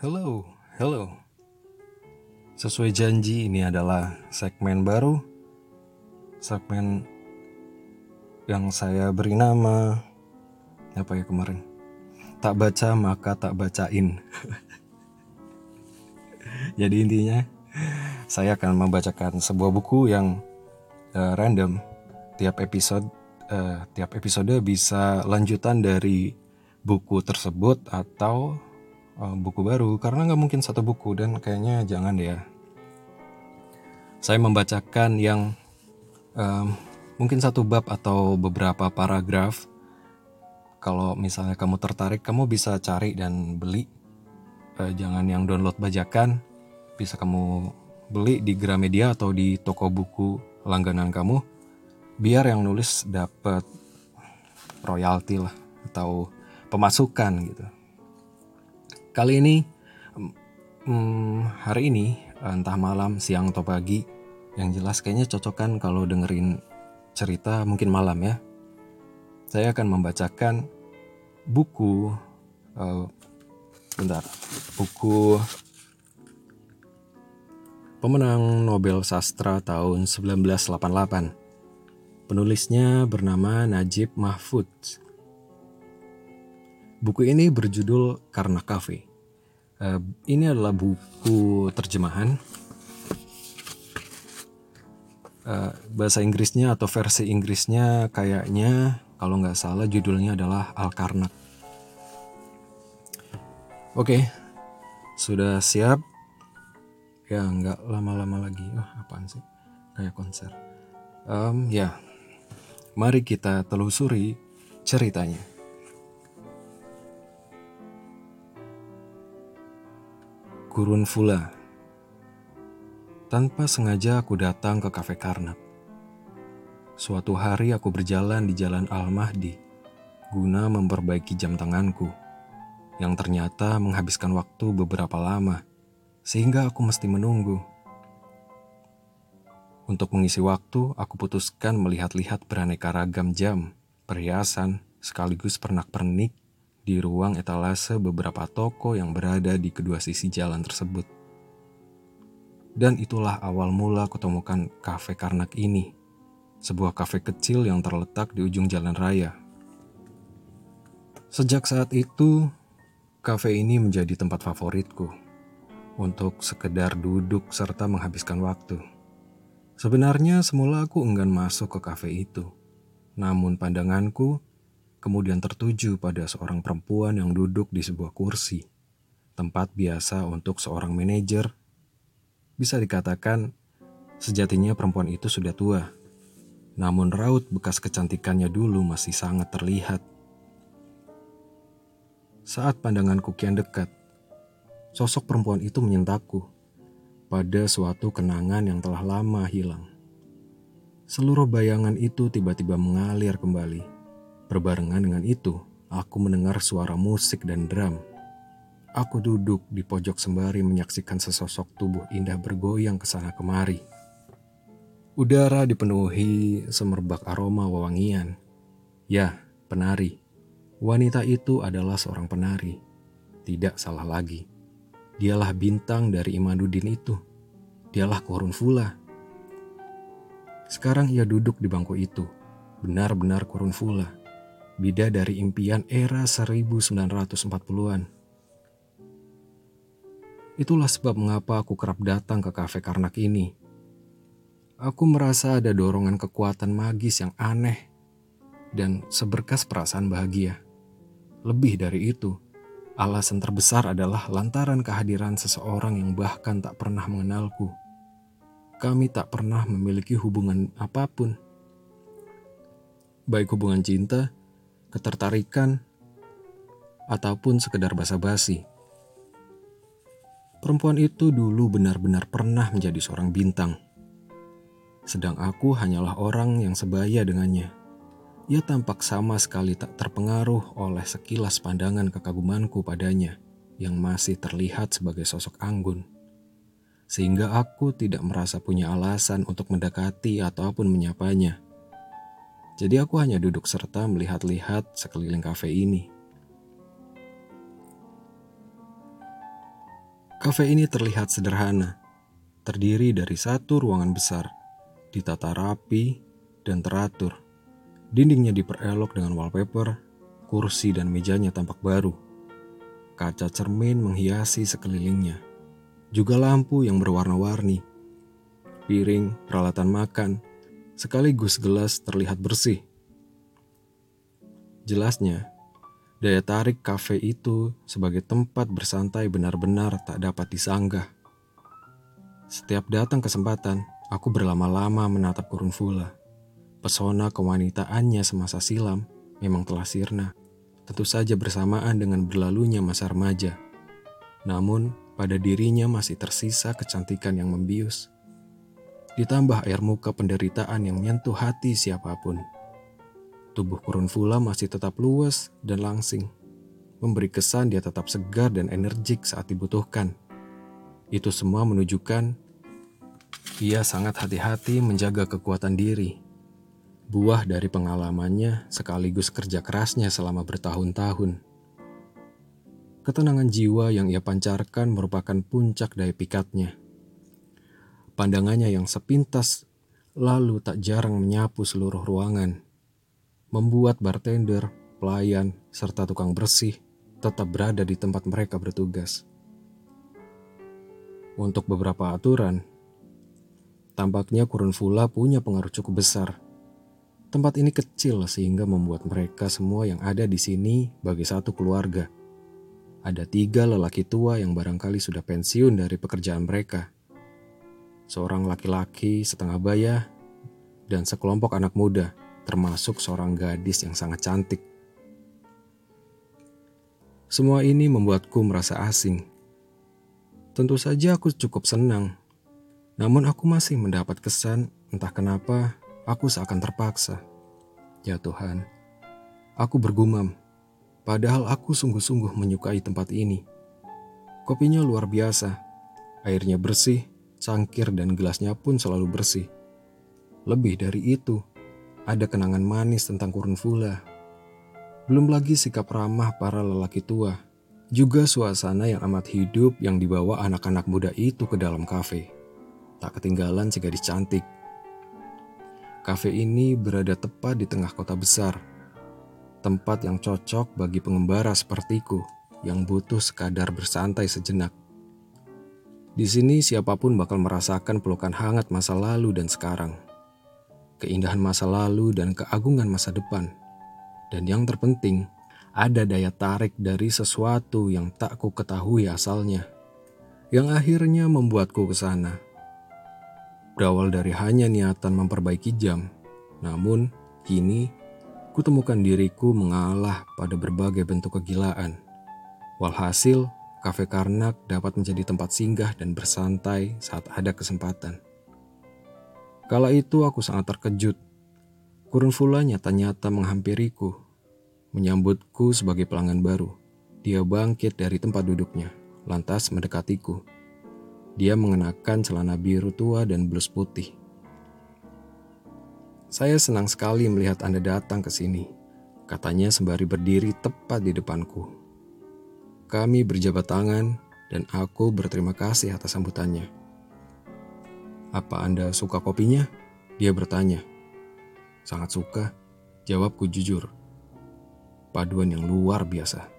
Hello, hello. Sesuai janji ini adalah segmen baru. Segmen yang saya beri nama apa ya kemarin? Tak baca maka tak bacain. Jadi intinya saya akan membacakan sebuah buku yang uh, random. Tiap episode uh, tiap episode bisa lanjutan dari buku tersebut atau uh, buku baru karena nggak mungkin satu buku dan kayaknya jangan ya. Saya membacakan yang um, mungkin satu bab atau beberapa paragraf. Kalau misalnya kamu tertarik, kamu bisa cari dan beli. Uh, jangan yang download bajakan, bisa kamu beli di Gramedia atau di toko buku langganan kamu. Biar yang nulis dapat royalti lah atau pemasukan gitu. Kali ini, hmm, hari ini entah malam, siang atau pagi, yang jelas kayaknya cocok kan kalau dengerin cerita mungkin malam ya. Saya akan membacakan buku, uh, bentar, buku pemenang Nobel Sastra tahun 1988. Penulisnya bernama Najib Mahfud. Buku ini berjudul Karena Cafe. Uh, ini adalah buku terjemahan uh, bahasa Inggrisnya atau versi Inggrisnya kayaknya kalau nggak salah judulnya adalah Al Karnak. Oke, sudah siap? Ya nggak lama-lama lagi. Oh, apaan sih? Kayak konser. Um, ya, mari kita telusuri ceritanya. Gurun Fula Tanpa sengaja aku datang ke kafe Karnak. Suatu hari aku berjalan di jalan Al-Mahdi guna memperbaiki jam tanganku yang ternyata menghabiskan waktu beberapa lama sehingga aku mesti menunggu. Untuk mengisi waktu, aku putuskan melihat-lihat beraneka ragam jam, perhiasan, sekaligus pernak-pernik di ruang etalase beberapa toko yang berada di kedua sisi jalan tersebut. Dan itulah awal mula kutemukan kafe Karnak ini, sebuah kafe kecil yang terletak di ujung jalan raya. Sejak saat itu, kafe ini menjadi tempat favoritku untuk sekedar duduk serta menghabiskan waktu. Sebenarnya semula aku enggan masuk ke kafe itu, namun pandanganku kemudian tertuju pada seorang perempuan yang duduk di sebuah kursi, tempat biasa untuk seorang manajer. Bisa dikatakan, sejatinya perempuan itu sudah tua, namun raut bekas kecantikannya dulu masih sangat terlihat. Saat pandanganku kian dekat, sosok perempuan itu menyentakku pada suatu kenangan yang telah lama hilang. Seluruh bayangan itu tiba-tiba mengalir kembali Berbarengan dengan itu, aku mendengar suara musik dan drum. Aku duduk di pojok sembari menyaksikan sesosok tubuh indah bergoyang ke sana kemari. Udara dipenuhi semerbak aroma wewangian. Ya, penari. Wanita itu adalah seorang penari. Tidak salah lagi. Dialah bintang dari Imaduddin itu. Dialah Korun Fula. Sekarang ia duduk di bangku itu. Benar-benar Korun Fula bida dari impian era 1940-an. Itulah sebab mengapa aku kerap datang ke kafe Karnak ini. Aku merasa ada dorongan kekuatan magis yang aneh dan seberkas perasaan bahagia. Lebih dari itu, alasan terbesar adalah lantaran kehadiran seseorang yang bahkan tak pernah mengenalku. Kami tak pernah memiliki hubungan apa pun, baik hubungan cinta ketertarikan, ataupun sekedar basa-basi. Perempuan itu dulu benar-benar pernah menjadi seorang bintang. Sedang aku hanyalah orang yang sebaya dengannya. Ia tampak sama sekali tak terpengaruh oleh sekilas pandangan kekagumanku padanya yang masih terlihat sebagai sosok anggun. Sehingga aku tidak merasa punya alasan untuk mendekati ataupun menyapanya. Jadi aku hanya duduk serta melihat-lihat sekeliling kafe ini. Kafe ini terlihat sederhana, terdiri dari satu ruangan besar, ditata rapi dan teratur. Dindingnya diperelok dengan wallpaper, kursi dan mejanya tampak baru. Kaca cermin menghiasi sekelilingnya. Juga lampu yang berwarna-warni. Piring, peralatan makan, sekaligus gelas terlihat bersih. Jelasnya, Daya tarik kafe itu sebagai tempat bersantai benar-benar tak dapat disanggah. Setiap datang kesempatan, aku berlama-lama menatap kurun fula. Pesona kewanitaannya semasa silam memang telah sirna. Tentu saja bersamaan dengan berlalunya masa remaja. Namun, pada dirinya masih tersisa kecantikan yang membius. Ditambah air muka penderitaan yang menyentuh hati siapa pun. Tubuh Kurun Fula masih tetap luas dan langsing, memberi kesan dia tetap segar dan energik saat dibutuhkan. Itu semua menunjukkan ia sangat hati-hati menjaga kekuatan diri. Buah dari pengalamannya sekaligus kerja kerasnya selama bertahun-tahun. Ketenangan jiwa yang ia pancarkan merupakan puncak daya pikatnya. Pandangannya yang sepintas lalu tak jarang menyapu seluruh ruangan membuat bartender, pelayan, serta tukang bersih tetap berada di tempat mereka bertugas. Untuk beberapa aturan, tampaknya Kurun Fula punya pengaruh cukup besar. Tempat ini kecil sehingga membuat mereka semua yang ada di sini bagi satu keluarga. Ada tiga lelaki tua yang barangkali sudah pensiun dari pekerjaan mereka. Seorang laki-laki setengah baya dan sekelompok anak muda termasuk seorang gadis yang sangat cantik. Semua ini membuatku merasa asing. Tentu saja aku cukup senang, namun aku masih mendapat kesan entah kenapa aku seakan terpaksa. Ya Tuhan, aku bergumam, padahal aku sungguh-sungguh menyukai tempat ini. Kopinya luar biasa, airnya bersih, cangkir dan gelasnya pun selalu bersih. Lebih dari itu, ada kenangan manis tentang Kurun Fula. Belum lagi sikap ramah para lelaki tua. Juga suasana yang amat hidup yang dibawa anak-anak muda itu ke dalam kafe. Tak ketinggalan si gadis cantik. Kafe ini berada tepat di tengah kota besar. Tempat yang cocok bagi pengembara sepertiku yang butuh sekadar bersantai sejenak. Di sini siapa pun bakal merasakan pelukan hangat masa lalu dan sekarang keindahan masa lalu, dan keagungan masa depan. Dan yang terpenting, ada daya tarik dari sesuatu yang tak ku ketahui asalnya, yang akhirnya membuatku ke sana. Berawal dari hanya niatan memperbaiki jam, namun kini kutemukan diriku mengalah pada berbagai bentuk kegilaan. Walhasil, Kafe Karnak dapat menjadi tempat singgah dan bersantai saat ada kesempatan. Kala itu aku sangat terkejut. Kurun Fula nyata-nyata menghampiriku, menyambutku sebagai pelanggan baru. Dia bangkit dari tempat duduknya, lantas mendekatiku. Dia mengenakan celana biru tua dan blus putih. Saya senang sekali melihat Anda datang ke sini, katanya sembari berdiri tepat di depanku. Kami berjabat tangan dan aku berterima kasih atas sambutannya. Apa Anda suka kopinya? Dia bertanya. Sangat suka, jawabku jujur. Paduan yang luar biasa.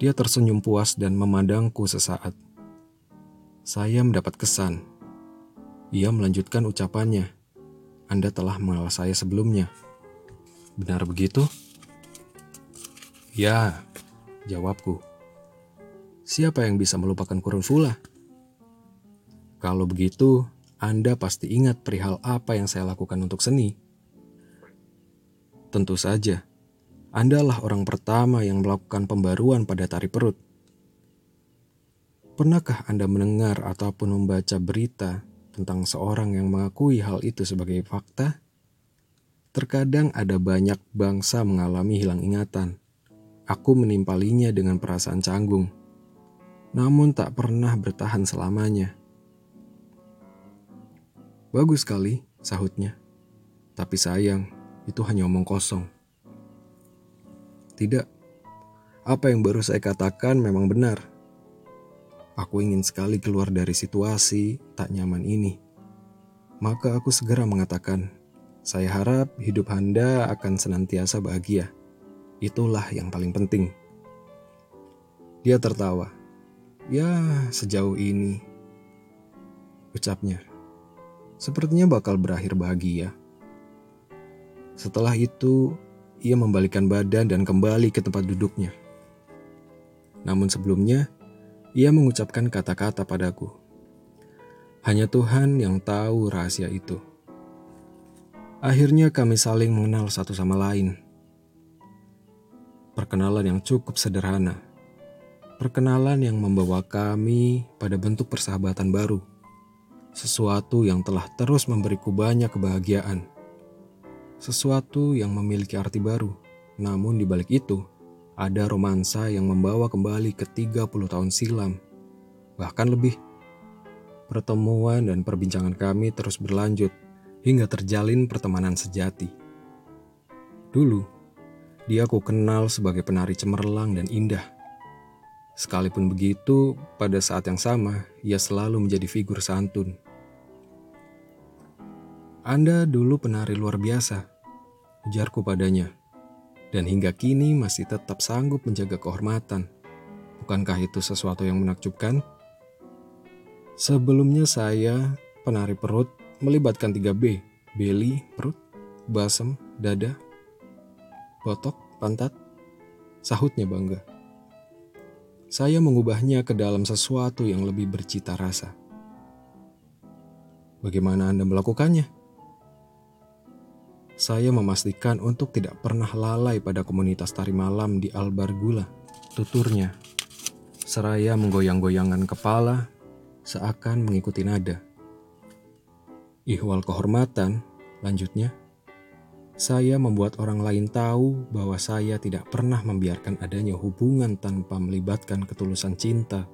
Dia tersenyum puas dan memandangku sesaat. Saya mendapat kesan. Ia melanjutkan ucapannya. Anda telah mengenal saya sebelumnya. Benar begitu? Ya, jawabku. Siapa yang bisa melupakan kurun fula? Kalau begitu, Anda pasti ingat perihal apa yang saya lakukan untuk seni. Tentu saja, Anda lah orang pertama yang melakukan pembaruan pada tari perut. Pernahkah Anda mendengar ataupun membaca berita tentang seorang yang mengakui hal itu sebagai fakta? Terkadang ada banyak bangsa mengalami hilang ingatan. Aku menimpalinya dengan perasaan canggung, namun tak pernah bertahan selamanya. Bagus sekali, sahutnya. Tapi sayang, itu hanya omong kosong. Tidak, apa yang baru saya katakan memang benar. Aku ingin sekali keluar dari situasi tak nyaman ini. Maka aku segera mengatakan, saya harap hidup Anda akan senantiasa bahagia. Itulah yang paling penting. Dia tertawa. Ya, sejauh ini. Ucapnya. Sepertinya bakal berakhir bahagia. Setelah itu, ia membalikkan badan dan kembali ke tempat duduknya. Namun sebelumnya, ia mengucapkan kata-kata padaku. Hanya Tuhan yang tahu rahasia itu. Akhirnya kami saling mengenal satu sama lain. Perkenalan yang cukup sederhana. Perkenalan yang membawa kami pada bentuk persahabatan baru. Sesuatu yang telah terus memberiku banyak kebahagiaan. Sesuatu yang memiliki arti baru. Namun di balik itu, ada romansa yang membawa kembali ke 30 tahun silam, bahkan lebih. Pertemuan dan perbincangan kami terus berlanjut hingga terjalin pertemanan sejati. Dulu, dia aku kenal sebagai penari cemerlang dan indah. Sekalipun begitu, pada saat yang sama, ia selalu menjadi figur santun. Anda dulu penari luar biasa, ujarku padanya dan hingga kini masih tetap sanggup menjaga kehormatan. Bukankah itu sesuatu yang menakjubkan? Sebelumnya saya, penari perut, melibatkan 3B, belly, perut, basem, dada, botok, pantat, sahutnya bangga. Saya mengubahnya ke dalam sesuatu yang lebih bercita rasa. Bagaimana Anda melakukannya? Saya memastikan untuk tidak pernah lalai pada komunitas tari malam di Albargula, tuturnya. Seraya menggoyang-goyangkan kepala, seakan mengikuti nada. Ihwal kehormatan, lanjutnya. Saya membuat orang lain tahu bahwa saya tidak pernah membiarkan adanya hubungan tanpa melibatkan ketulusan cinta.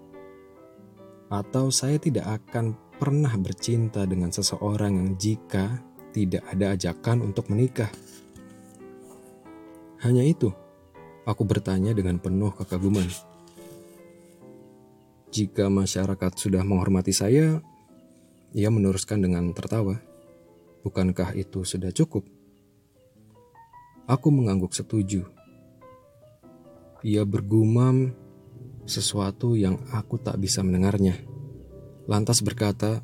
Atau saya tidak akan pernah bercinta dengan seseorang yang jika tidak ada ajakan untuk menikah. Hanya itu, aku bertanya dengan penuh kekaguman. Jika masyarakat sudah menghormati saya, ia meneruskan dengan tertawa. Bukankah itu sudah cukup? Aku mengangguk setuju. Ia bergumam sesuatu yang aku tak bisa mendengarnya. Lantas berkata,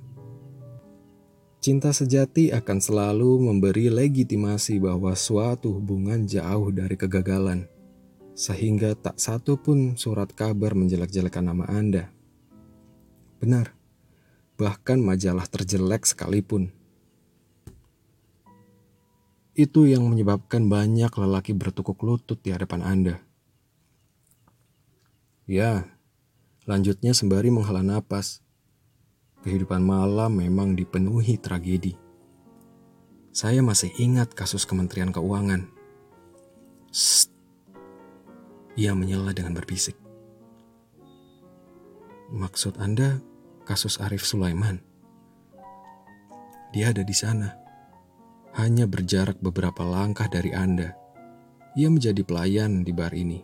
Cinta sejati akan selalu memberi legitimasi bahwa suatu hubungan jauh dari kegagalan, sehingga tak satu pun surat kabar menjelek-jelekan nama Anda. Benar, bahkan majalah terjelek sekalipun. Itu yang menyebabkan banyak lelaki bertukuk lutut di hadapan Anda. Ya, lanjutnya sembari menghela napas kehidupan malam memang dipenuhi tragedi. Saya masih ingat kasus Kementerian Keuangan. Sst. Ia menyela dengan berbisik. Maksud Anda kasus Arif Sulaiman? Dia ada di sana. Hanya berjarak beberapa langkah dari Anda. Ia menjadi pelayan di bar ini.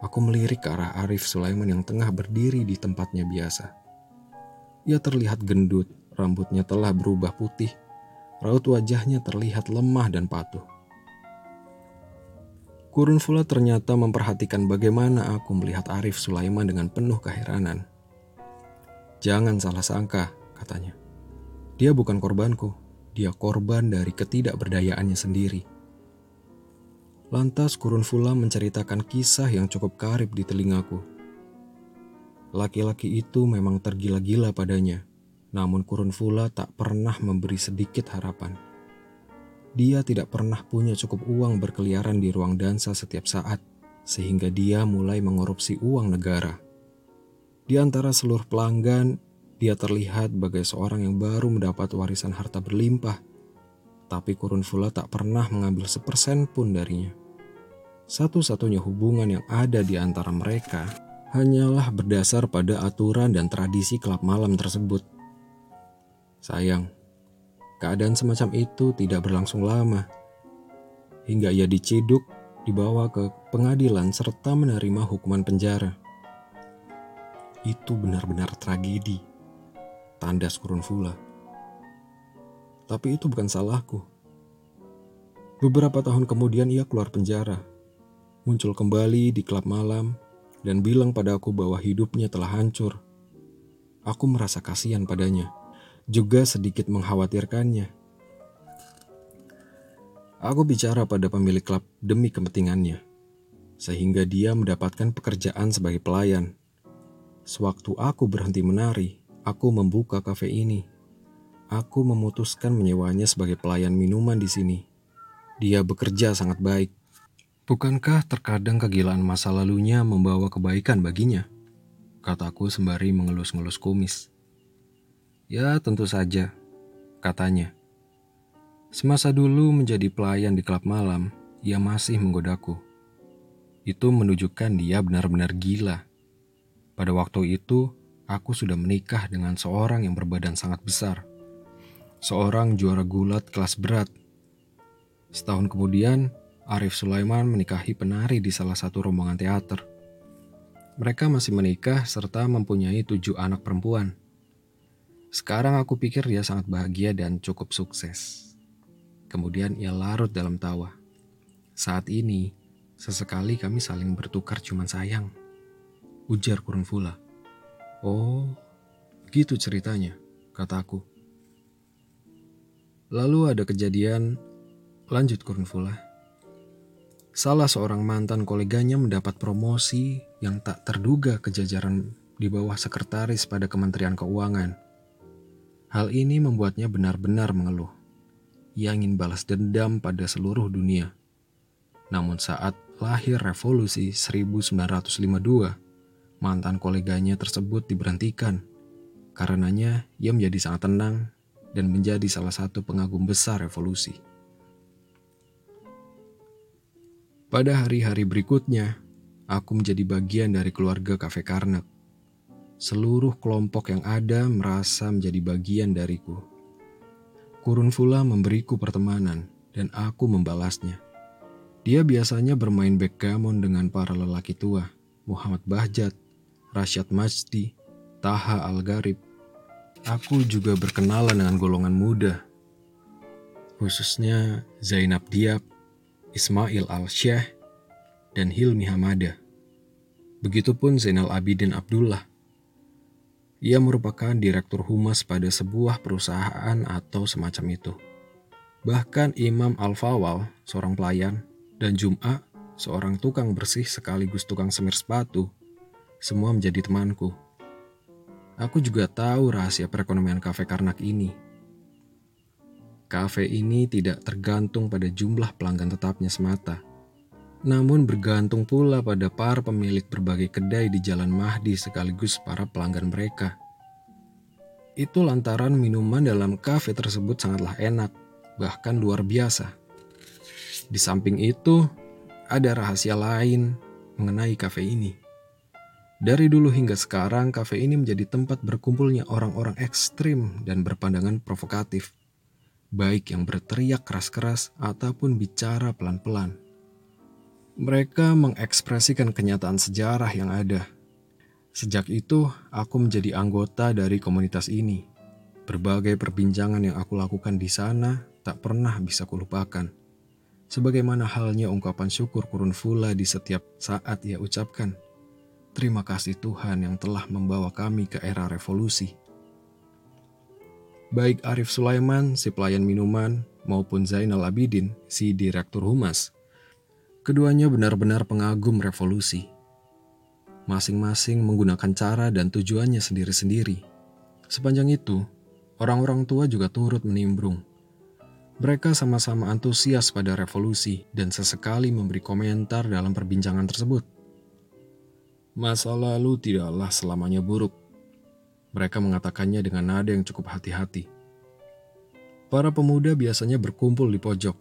Aku melirik ke arah Arif Sulaiman yang tengah berdiri di tempatnya biasa. Ia terlihat gendut, rambutnya telah berubah putih, raut wajahnya terlihat lemah dan patuh. Kurun Fula ternyata memperhatikan bagaimana aku melihat Arif Sulaiman dengan penuh keheranan. Jangan salah sangka, katanya. Dia bukan korbanku, dia korban dari ketidakberdayaannya sendiri. Lantas Kurun Fula menceritakan kisah yang cukup karib di telingaku. Laki-laki itu memang tergila-gila padanya, namun Kurun Fula tak pernah memberi sedikit harapan. Dia tidak pernah punya cukup uang berkeliaran di ruang dansa setiap saat, sehingga dia mulai mengorupsi uang negara. Di antara seluruh pelanggan, dia terlihat sebagai seorang yang baru mendapat warisan harta berlimpah, tapi Kurun Fula tak pernah mengambil sepersen pun darinya. Satu-satunya hubungan yang ada di antara mereka hanyalah berdasar pada aturan dan tradisi klub malam tersebut. Sayang, keadaan semacam itu tidak berlangsung lama. Hingga ia diciduk, dibawa ke pengadilan serta menerima hukuman penjara. itu benar-benar tragedi. Tandas kurun fula. Tapi itu bukan salahku. Beberapa tahun kemudian ia keluar penjara. Muncul kembali di klub malam dan bilang padaku bahwa hidupnya telah hancur. Aku merasa kasihan padanya, juga sedikit mengkhawatirkannya. Aku bicara pada pemilik klub demi kepentingannya, sehingga dia mendapatkan pekerjaan sebagai pelayan. Sewaktu aku berhenti menari, aku membuka kafe ini. Aku memutuskan menyewanya sebagai pelayan minuman di sini. Dia bekerja sangat baik. Bukankah terkadang kegilaan masa lalunya membawa kebaikan baginya? Kataku sembari mengelus-ngelus kumis. Ya, tentu saja, katanya. Semasa dulu menjadi pelayan di klub malam, ia masih menggodaku. Itu menunjukkan dia benar-benar gila. Pada waktu itu, aku sudah menikah dengan seorang yang berbadan sangat besar. Seorang juara gulat kelas berat. Setahun kemudian, Arif Sulaiman menikahi penari di salah satu rombongan teater. Mereka masih menikah serta mempunyai tujuh anak perempuan. Sekarang aku pikir dia sangat bahagia dan cukup sukses. Kemudian ia larut dalam tawa. Saat ini, sesekali kami saling bertukar cuman sayang. Ujar Kurun Fula. Oh, gitu ceritanya, kataku. Lalu ada kejadian, lanjut Kurun Fula. Salah seorang mantan koleganya mendapat promosi yang tak terduga ke jajaran di bawah sekretaris pada Kementerian Keuangan. Hal ini membuatnya benar-benar mengeluh ia ingin balas dendam pada seluruh dunia. Namun saat lahir revolusi 1952, mantan koleganya tersebut diberhentikan. Karenanya, ia menjadi sangat tenang dan menjadi salah satu pengagum besar revolusi. Pada hari-hari berikutnya, aku menjadi bagian dari keluarga Kafe Karnak. Seluruh kelompok yang ada merasa menjadi bagian dariku. Kurun Fula memberiku pertemanan dan aku membalasnya. Dia biasanya bermain backgammon dengan para lelaki tua, Muhammad Bahjat, Rashad Majdi, Taha Al-Garib. Aku juga berkenalan dengan golongan muda, khususnya Zainab Diab, Ismail Al-Syekh, dan Hilmi Hamada. Begitupun Zainal Abidin Abdullah. Ia merupakan direktur humas pada sebuah perusahaan atau semacam itu. Bahkan Imam Al-Fawal, seorang pelayan, dan Jum'a, seorang tukang bersih sekaligus tukang semir sepatu, semua menjadi temanku. Aku juga tahu rahasia perekonomian kafe Karnak ini. Kafe ini tidak tergantung pada jumlah pelanggan tetapnya semata, namun bergantung pula pada para pemilik berbagai kedai di Jalan Mahdi sekaligus para pelanggan mereka. Itu lantaran minuman dalam kafe tersebut sangatlah enak, bahkan luar biasa. Di samping itu, ada rahasia lain mengenai kafe ini. Dari dulu hingga sekarang, kafe ini menjadi tempat berkumpulnya orang-orang ekstrim dan berpandangan provokatif, baik yang berteriak keras-keras ataupun bicara pelan-pelan. Mereka mengekspresikan kenyataan sejarah yang ada. Sejak itu, aku menjadi anggota dari komunitas ini. Berbagai perbincangan yang aku lakukan di sana tak pernah bisa kulupakan. Sebagaimana halnya ungkapan syukur kurun fula di setiap saat ia ucapkan. Terima kasih Tuhan yang telah membawa kami ke era revolusi. Baik Arif Sulaiman, si pelayan minuman, maupun Zainal Abidin, si direktur humas, Keduanya benar-benar pengagum revolusi. Masing-masing menggunakan cara dan tujuannya sendiri-sendiri. Sepanjang itu, orang-orang tua juga turut menimbrung. Mereka sama-sama antusias pada revolusi dan sesekali memberi komentar dalam perbincangan tersebut. Masa lalu tidaklah selamanya buruk. Mereka mengatakannya dengan nada yang cukup hati-hati. Para pemuda biasanya berkumpul di pojok,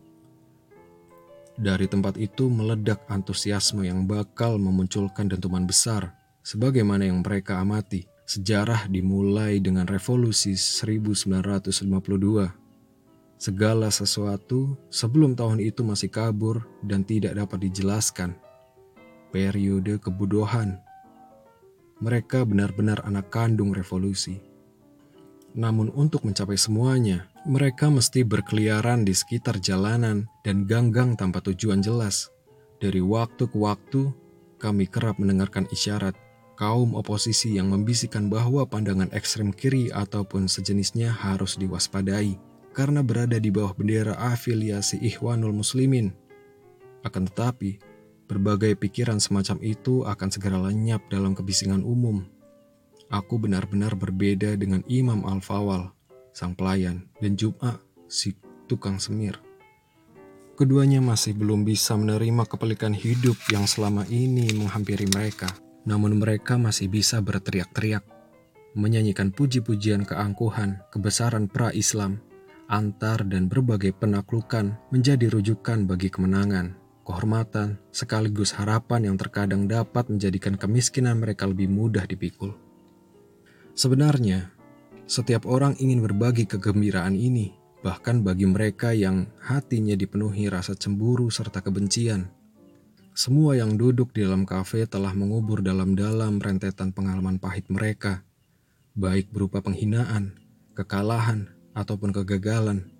dari tempat itu meledak antusiasme yang bakal memunculkan dentuman besar, sebagaimana yang mereka amati. Sejarah dimulai dengan revolusi 1952. Segala sesuatu sebelum tahun itu masih kabur dan tidak dapat dijelaskan. Periode kebodohan. Mereka benar-benar anak kandung revolusi. Namun untuk mencapai semuanya, mereka mesti berkeliaran di sekitar jalanan dan ganggang tanpa tujuan jelas. Dari waktu ke waktu, kami kerap mendengarkan isyarat kaum oposisi yang membisikkan bahwa pandangan ekstrem kiri ataupun sejenisnya harus diwaspadai karena berada di bawah bendera afiliasi Ikhwanul Muslimin. Akan tetapi, berbagai pikiran semacam itu akan segera lenyap dalam kebisingan umum Aku benar-benar berbeda dengan Imam Al-Fawal, sang pelayan, dan Jum'a, si tukang semir. Keduanya masih belum bisa menerima kepelikan hidup yang selama ini menghampiri mereka. Namun mereka masih bisa berteriak-teriak, menyanyikan puji-pujian keangkuhan, kebesaran pra-Islam, antar dan berbagai penaklukan menjadi rujukan bagi kemenangan, kehormatan, sekaligus harapan yang terkadang dapat menjadikan kemiskinan mereka lebih mudah dipikul. Sebenarnya, setiap orang ingin berbagi kegembiraan ini, bahkan bagi mereka yang hatinya dipenuhi rasa cemburu serta kebencian. Semua yang duduk di dalam kafe telah mengubur dalam-dalam rentetan pengalaman pahit mereka, baik berupa penghinaan, kekalahan, ataupun kegagalan.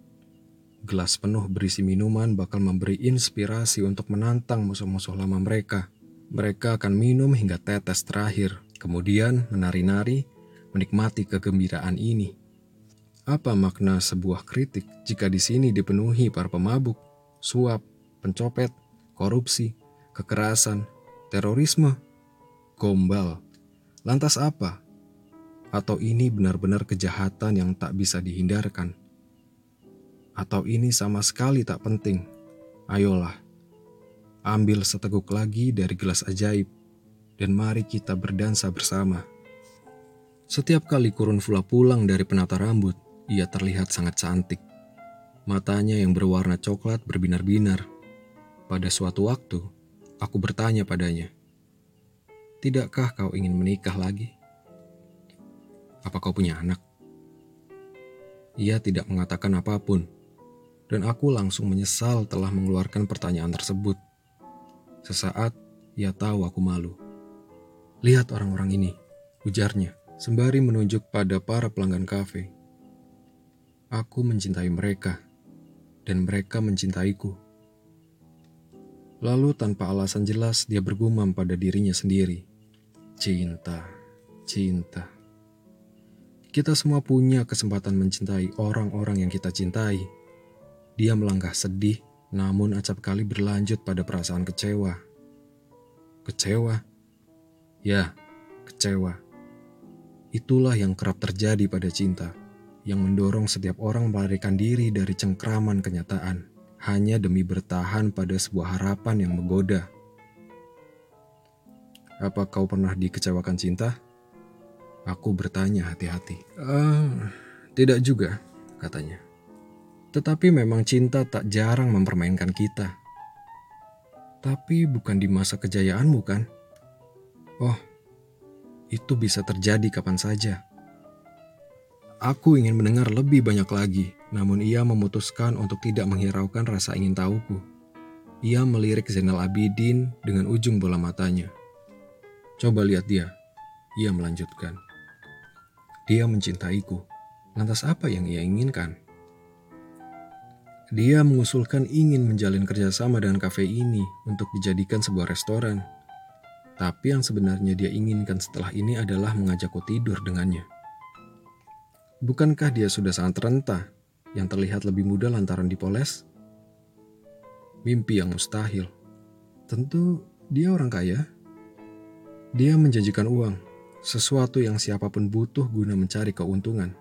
Gelas penuh berisi minuman bakal memberi inspirasi untuk menantang musuh-musuh lama mereka. Mereka akan minum hingga tetes terakhir, kemudian menari-nari menikmati kegembiraan ini. Apa makna sebuah kritik jika di sini dipenuhi para pemabuk, suap, pencopet, korupsi, kekerasan, terorisme, gombal? Lantas apa? Atau ini benar-benar kejahatan yang tak bisa dihindarkan? Atau ini sama sekali tak penting? Ayolah, ambil seteguk lagi dari gelas ajaib, dan mari kita berdansa bersama. Setiap kali Kurun Fula pulang dari penata rambut, ia terlihat sangat cantik. Matanya yang berwarna coklat berbinar-binar. Pada suatu waktu, aku bertanya padanya, Tidakkah kau ingin menikah lagi? Apa kau punya anak? Ia tidak mengatakan apa pun, dan aku langsung menyesal telah mengeluarkan pertanyaan tersebut. Sesaat, ia tahu aku malu. Lihat orang-orang ini, ujarnya sembari menunjuk pada para pelanggan kafe. Aku mencintai mereka, dan mereka mencintaiku. Lalu tanpa alasan jelas dia bergumam pada dirinya sendiri. Cinta, cinta. Kita semua punya kesempatan mencintai orang-orang yang kita cintai. Dia melangkah sedih, namun acap kali berlanjut pada perasaan kecewa. Kecewa? Ya, kecewa Itulah yang kerap terjadi pada cinta, yang mendorong setiap orang melarikan diri dari cengkraman kenyataan, hanya demi bertahan pada sebuah harapan yang menggoda. Apa kau pernah dikecewakan cinta? Aku bertanya hati-hati. Uh, tidak juga, katanya. Tetapi memang cinta tak jarang mempermainkan kita. Tapi bukan di masa kejayaanmu kan? Oh, itu bisa terjadi kapan saja. Aku ingin mendengar lebih banyak lagi, namun ia memutuskan untuk tidak menghiraukan rasa ingin tahuku. Ia melirik Zainal Abidin dengan ujung bola matanya. Coba lihat dia, ia melanjutkan. Dia mencintaiku. Lantas apa yang ia inginkan? Dia mengusulkan ingin menjalin kerjasama dengan kafe ini untuk dijadikan sebuah restoran. Tapi yang sebenarnya dia inginkan setelah ini adalah mengajakku tidur dengannya. Bukankah dia sudah sangat rentah, yang terlihat lebih muda lantaran dipoles? Mimpi yang mustahil. Tentu dia orang kaya. Dia menjanjikan uang, sesuatu yang siapa pun butuh guna mencari keuntungan.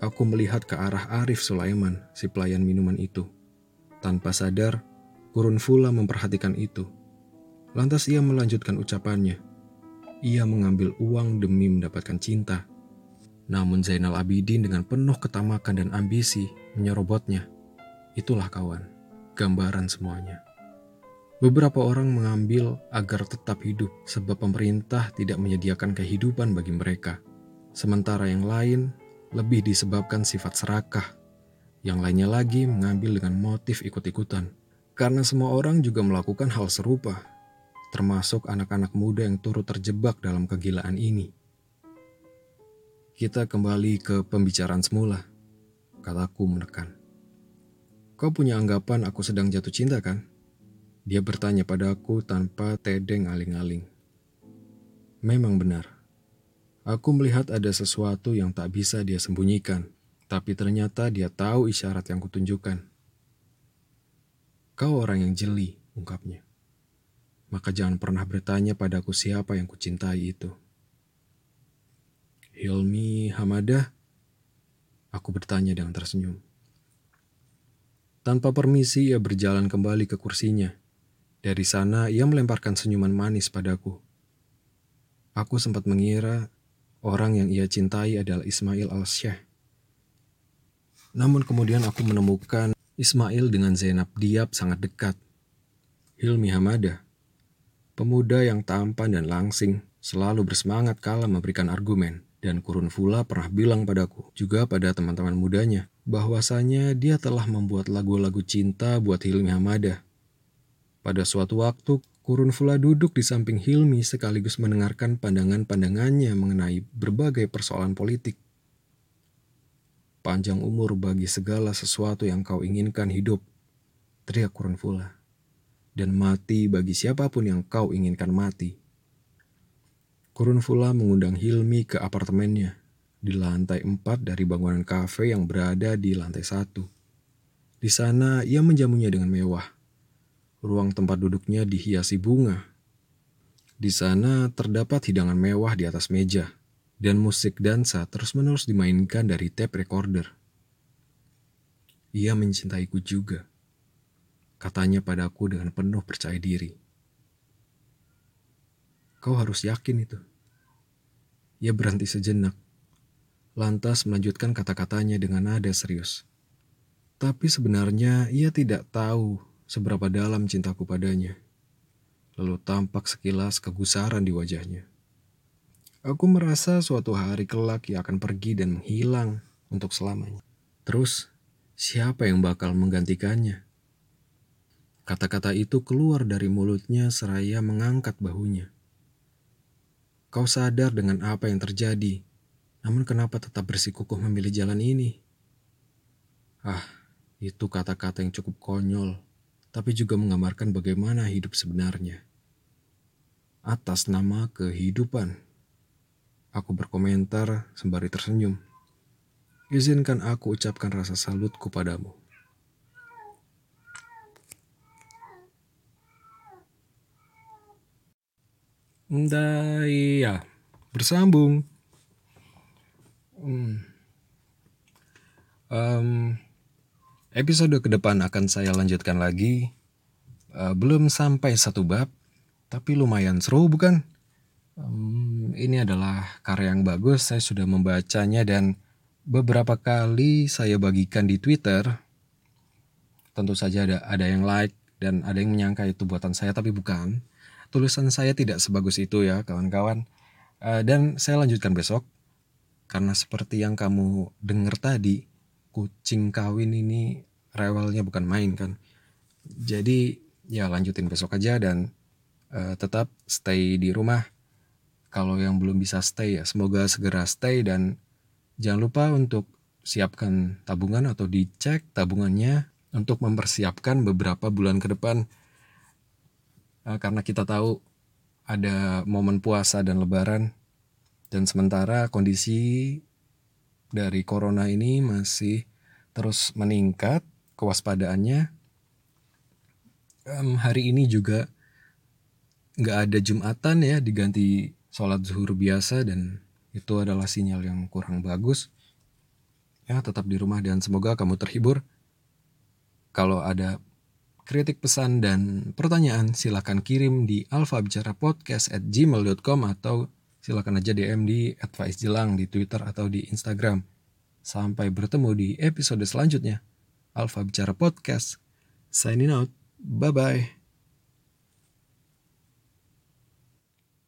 Aku melihat ke arah Arif Sulaiman, si pelayan minuman itu. Tanpa sadar, Kurun Fula memperhatikan itu. Lantas ia melanjutkan ucapannya. Ia mengambil uang demi mendapatkan cinta. Namun Zainal Abidin dengan penuh ketamakan dan ambisi menyerobotnya. Itulah kawan, gambaran semuanya. Beberapa orang mengambil agar tetap hidup sebab pemerintah tidak menyediakan kehidupan bagi mereka. Sementara yang lain lebih disebabkan sifat serakah. Yang lainnya lagi mengambil dengan motif ikut-ikutan. Karena semua orang juga melakukan hal serupa termasuk anak-anak muda yang turut terjebak dalam kegilaan ini. Kita kembali ke pembicaraan semula, kataku menekan. Kau punya anggapan aku sedang jatuh cinta kan? Dia bertanya padaku tanpa tedeng aling-aling. Memang benar. Aku melihat ada sesuatu yang tak bisa dia sembunyikan, tapi ternyata dia tahu isyarat yang kutunjukkan. Kau orang yang jeli, ungkapnya maka jangan pernah bertanya padaku siapa yang kucintai itu. Hilmi Hamadah, aku bertanya dengan tersenyum. Tanpa permisi ia berjalan kembali ke kursinya. Dari sana ia melemparkan senyuman manis padaku. Aku sempat mengira orang yang ia cintai adalah Ismail al-Syekh. Namun kemudian aku menemukan Ismail dengan Zainab Diab sangat dekat. Hilmi Hamadah Pemuda yang tampan dan langsing, selalu bersemangat kala memberikan argumen. Dan Kurun Fula pernah bilang padaku, juga pada teman-teman mudanya, bahwasanya dia telah membuat lagu-lagu cinta buat Hilmi Hamadah. Pada suatu waktu, Kurun Fula duduk di samping Hilmi sekaligus mendengarkan pandangan-pandangannya mengenai berbagai persoalan politik. Panjang umur bagi segala sesuatu yang kau inginkan hidup, teriak Kurun Fula dan mati bagi siapa pun yang kau inginkan mati. Kurun Fula mengundang Hilmi ke apartemennya di lantai empat dari bangunan kafe yang berada di lantai satu. Di sana ia menjamunya dengan mewah. Ruang tempat duduknya dihiasi bunga. Di sana terdapat hidangan mewah di atas meja, dan musik dansa terus-menerus dimainkan dari tape recorder. Ia mencintaiku juga katanya padaku dengan penuh percaya diri. Kau harus yakin itu. Ia berhenti sejenak, lantas melanjutkan kata-katanya dengan nada serius. Tapi sebenarnya ia tidak tahu seberapa dalam cintaku padanya. Lalu tampak sekilas kegusaran di wajahnya. Aku merasa suatu hari kelak ia akan pergi dan menghilang untuk selamanya. Terus, siapa yang bakal menggantikannya? Kata-kata itu keluar dari mulutnya seraya mengangkat bahunya. Kau sadar dengan apa yang terjadi, namun kenapa tetap bersikukuh memilih jalan ini? Ah, itu kata-kata yang cukup konyol, tapi juga menggambarkan bagaimana hidup sebenarnya. Atas nama kehidupan, aku berkomentar sembari tersenyum. Izinkan aku ucapkan rasa salutku padamu. Entah iya, bersambung. Hmm. Um, episode ke depan akan saya lanjutkan lagi. Uh, belum sampai satu bab, tapi lumayan seru bukan? Um, ini adalah karya yang bagus, saya sudah membacanya dan beberapa kali saya bagikan di Twitter. Tentu saja ada ada yang like dan ada yang menyangka itu buatan saya tapi bukan tulisan saya tidak sebagus itu ya kawan-kawan. Uh, dan saya lanjutkan besok karena seperti yang kamu dengar tadi, kucing kawin ini rewelnya bukan main kan. Jadi ya lanjutin besok aja dan uh, tetap stay di rumah. Kalau yang belum bisa stay ya semoga segera stay dan jangan lupa untuk siapkan tabungan atau dicek tabungannya untuk mempersiapkan beberapa bulan ke depan uh, karena kita tahu ada momen puasa dan lebaran dan sementara kondisi dari corona ini masih terus meningkat kewaspadaannya. Um, hari ini juga nggak ada jumatan ya diganti sholat zuhur biasa dan itu adalah sinyal yang kurang bagus. Ya tetap di rumah dan semoga kamu terhibur. Kalau ada kritik pesan dan pertanyaan silahkan kirim di alfabicarapodcast@gmail.com atau silahkan aja DM di advice jelang di Twitter atau di Instagram. Sampai bertemu di episode selanjutnya. Alfa Bicara Podcast. Signing out. Bye-bye.